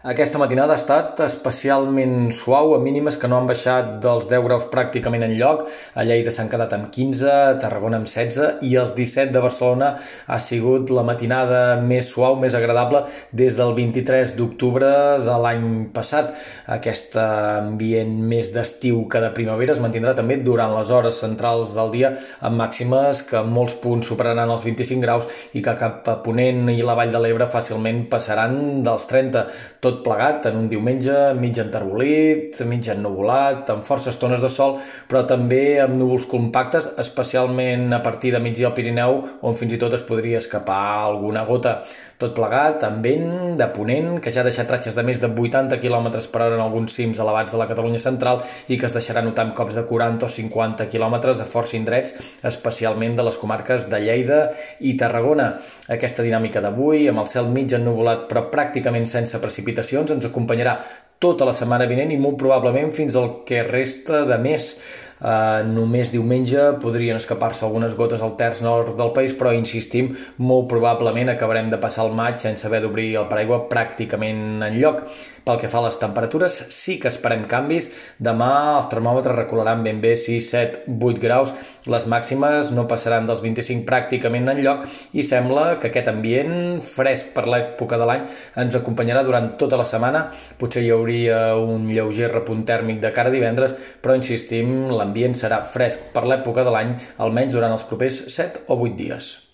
Aquesta matinada ha estat especialment suau, a mínimes que no han baixat dels 10 graus pràcticament en lloc. A Lleida s'han quedat amb 15, a Tarragona amb 16 i els 17 de Barcelona ha sigut la matinada més suau, més agradable des del 23 d'octubre de l'any passat. Aquest ambient més d'estiu que de primavera es mantindrà també durant les hores centrals del dia amb màximes que en molts punts superaran els 25 graus i que cap a Ponent i la Vall de l'Ebre fàcilment passaran dels 30. Tot tot plegat en un diumenge mig enterbolit, mig ennuvolat, amb forces tones de sol, però també amb núvols compactes, especialment a partir de migdia al Pirineu, on fins i tot es podria escapar alguna gota. Tot plegat amb vent de ponent, que ja ha deixat ratxes de més de 80 km per hora en alguns cims elevats de la Catalunya central i que es deixarà notar amb cops de 40 o 50 km a força indrets, especialment de les comarques de Lleida i Tarragona. Aquesta dinàmica d'avui, amb el cel mig ennuvolat però pràcticament sense precipitació, precipitacions ens acompanyarà tota la setmana vinent i molt probablement fins al que resta de mes. Uh, només diumenge podrien escapar-se algunes gotes al terç nord del país, però insistim, molt probablement acabarem de passar el maig sense haver d'obrir el paraigua pràcticament en lloc. Pel que fa a les temperatures, sí que esperem canvis. Demà els termòmetres recolaran ben bé 6, 7, 8 graus. Les màximes no passaran dels 25 pràcticament en lloc i sembla que aquest ambient fresc per l'època de l'any ens acompanyarà durant tota la setmana. Potser hi hauria un lleuger repunt tèrmic de cara a divendres, però insistim, l'ambient serà fresc per l'època de l'any, almenys durant els propers 7 o 8 dies.